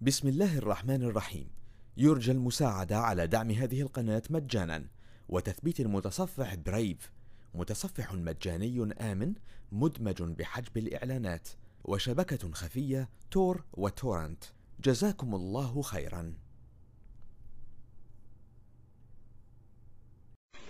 بسم الله الرحمن الرحيم. يرجى المساعدة على دعم هذه القناة مجانا. وتثبيت المتصفح برايف متصفح مجاني آمن مدمج بحجب الإعلانات. وشبكة خفية تور وتورنت. جزاكم الله خيرا.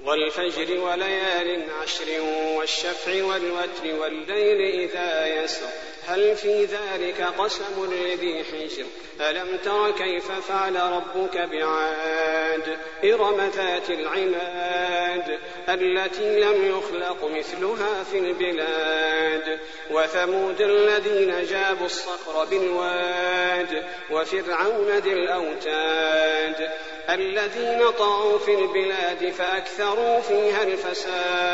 والفجر وليال عشر والشفع والوتر والليل إذا يسر. هل في ذلك قسم لذي حجر؟ ألم تر كيف فعل ربك بعاد؟ إرم ذات العماد التي لم يخلق مثلها في البلاد. وثمود الذين جابوا الصخر بالواد وفرعون ذي الأوتاد. الذين طغوا في البلاد فأكثروا فيها الفساد.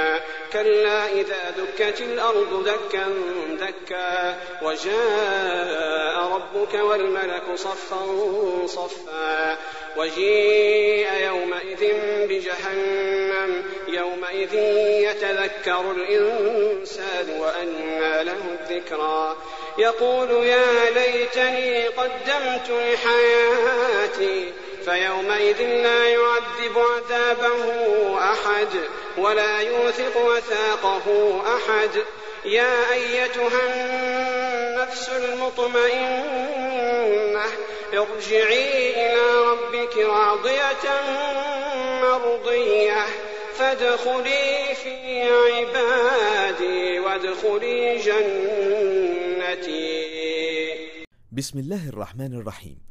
كلا إذا دكت الأرض دكا دكا وجاء ربك والملك صفا صفا وجيء يومئذ بجهنم يومئذ يتذكر الإنسان وأنى له الذكرى يقول يا ليتني قدمت لحياتي فيومئذ لا يعذب عذابه أحد ولا يوثق وثاقه أحد. يا أيتها النفس المطمئنة ارجعي إلى ربك راضية مرضية. فادخلي في عبادي وادخلي جنتي. بسم الله الرحمن الرحيم.